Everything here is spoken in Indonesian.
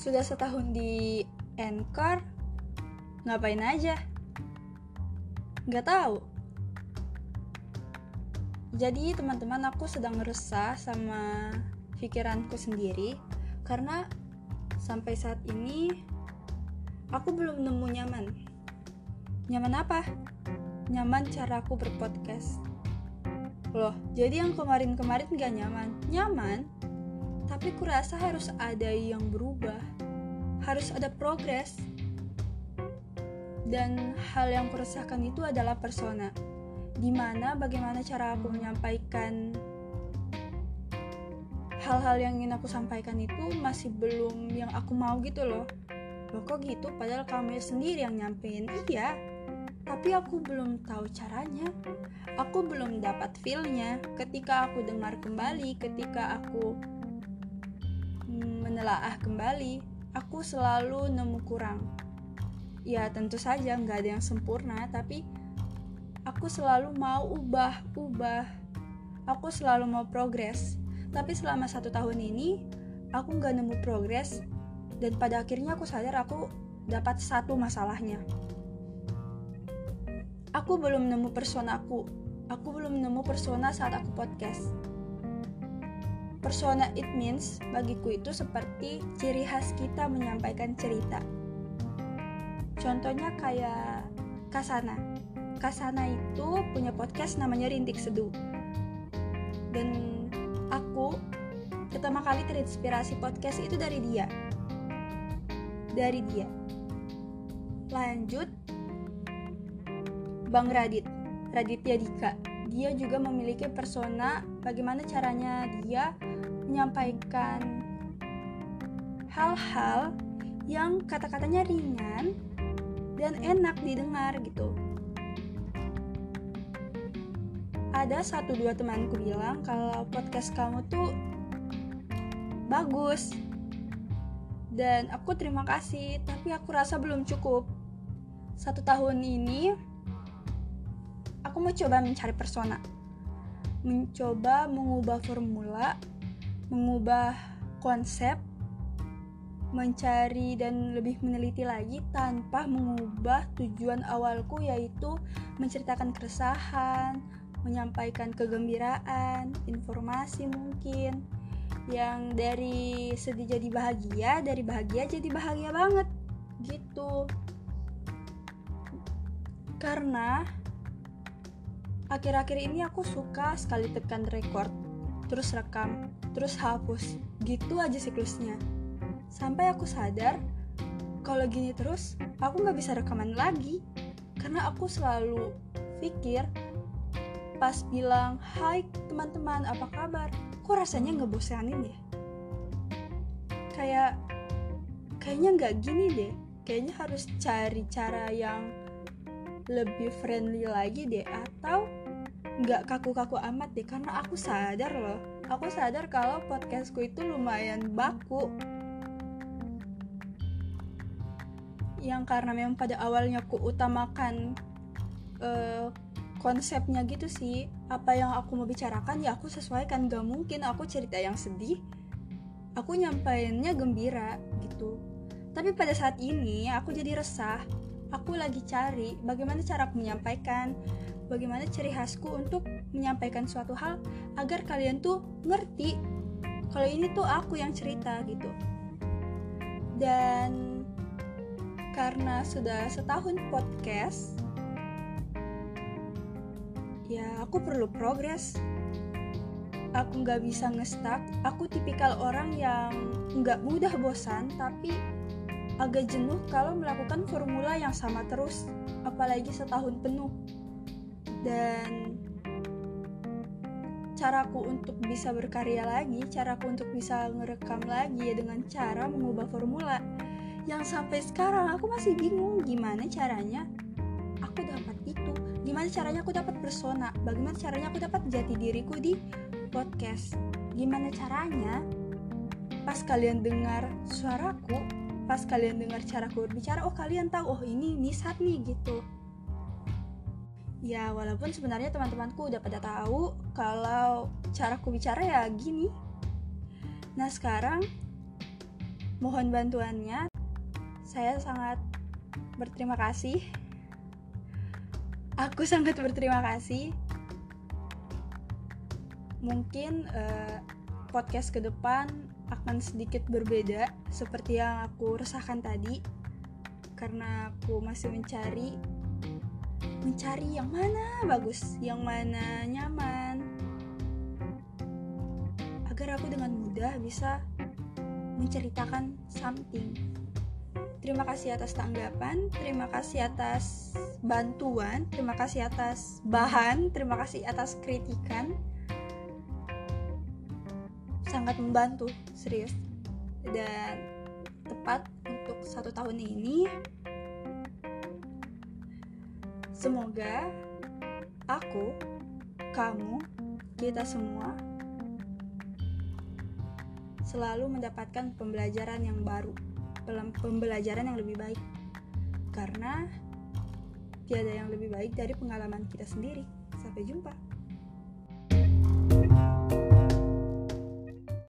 Sudah setahun di Anchor, ngapain aja? Gak tahu. Jadi teman-teman aku sedang resah sama pikiranku sendiri karena sampai saat ini aku belum nemu nyaman. Nyaman apa? Nyaman cara aku berpodcast. Loh, jadi yang kemarin-kemarin gak nyaman? Nyaman, tapi kurasa harus ada yang berubah. Harus ada progres. Dan hal yang kuresahkan itu adalah persona. Di mana bagaimana cara aku menyampaikan hal-hal yang ingin aku sampaikan itu masih belum yang aku mau gitu loh. Loh kok gitu padahal kamu sendiri yang nyampein. Iya, tapi aku belum tahu caranya. Aku belum dapat feel-nya ketika aku dengar kembali, ketika aku menelaah kembali, aku selalu nemu kurang. Ya tentu saja nggak ada yang sempurna tapi aku selalu mau ubah ubah. Aku selalu mau progres. Tapi selama satu tahun ini aku nggak nemu progres. Dan pada akhirnya aku sadar aku dapat satu masalahnya. Aku belum nemu persona aku. Aku belum nemu persona saat aku podcast persona it means bagiku itu seperti ciri khas kita menyampaikan cerita Contohnya kayak Kasana. Kasana itu punya podcast namanya Rintik Seduh. Dan aku pertama kali terinspirasi podcast itu dari dia. Dari dia. Lanjut Bang Radit, Raditya Dika. Dia juga memiliki persona bagaimana caranya dia menyampaikan hal-hal yang kata-katanya ringan dan enak didengar gitu. Ada satu dua temanku bilang kalau podcast kamu tuh bagus. Dan aku terima kasih tapi aku rasa belum cukup. Satu tahun ini aku mau coba mencari persona. Mencoba mengubah formula mengubah konsep mencari dan lebih meneliti lagi tanpa mengubah tujuan awalku yaitu menceritakan keresahan, menyampaikan kegembiraan, informasi mungkin yang dari sedih jadi bahagia, dari bahagia jadi bahagia banget gitu. Karena akhir-akhir ini aku suka sekali tekan record, terus rekam, terus hapus. Gitu aja siklusnya. Sampai aku sadar kalau gini terus aku nggak bisa rekaman lagi. Karena aku selalu pikir pas bilang hai teman-teman apa kabar? Kok rasanya nggak bosanin ya? Kayak kayaknya nggak gini deh. Kayaknya harus cari cara yang lebih friendly lagi deh. Atau nggak kaku-kaku amat deh karena aku sadar loh. Aku sadar kalau podcastku itu lumayan baku. Yang karena memang pada awalnya aku utamakan uh, konsepnya gitu sih apa yang aku mau bicarakan ya aku sesuaikan. Gak mungkin aku cerita yang sedih aku nyampainnya gembira gitu. Tapi pada saat ini aku jadi resah. Aku lagi cari bagaimana cara aku menyampaikan bagaimana ciri khasku untuk menyampaikan suatu hal agar kalian tuh ngerti kalau ini tuh aku yang cerita gitu. Dan karena sudah setahun podcast ya aku perlu progres. Aku nggak bisa ngestak aku tipikal orang yang nggak mudah bosan tapi agak jenuh kalau melakukan formula yang sama terus apalagi setahun penuh dan caraku untuk bisa berkarya lagi caraku untuk bisa ngerekam lagi ya dengan cara mengubah formula. Yang sampai sekarang aku masih bingung gimana caranya aku dapat itu gimana caranya aku dapat persona bagaimana caranya aku dapat jati diriku di podcast. Gimana caranya pas kalian dengar suaraku pas kalian dengar caraku berbicara oh kalian tahu oh ini Nisat nih gitu ya walaupun sebenarnya teman-temanku udah pada tahu kalau caraku bicara ya gini. Nah sekarang mohon bantuannya. Saya sangat berterima kasih. Aku sangat berterima kasih. Mungkin uh, podcast ke depan akan sedikit berbeda seperti yang aku resahkan tadi. Karena aku masih mencari mencari yang mana bagus yang mana nyaman agar aku dengan mudah bisa menceritakan something Terima kasih atas tanggapan, terima kasih atas bantuan, terima kasih atas bahan, terima kasih atas kritikan. Sangat membantu, serius. Dan tepat untuk satu tahun ini, semoga aku, kamu, kita semua selalu mendapatkan pembelajaran yang baru pembelajaran yang lebih baik. Karena tiada yang lebih baik dari pengalaman kita sendiri. Sampai jumpa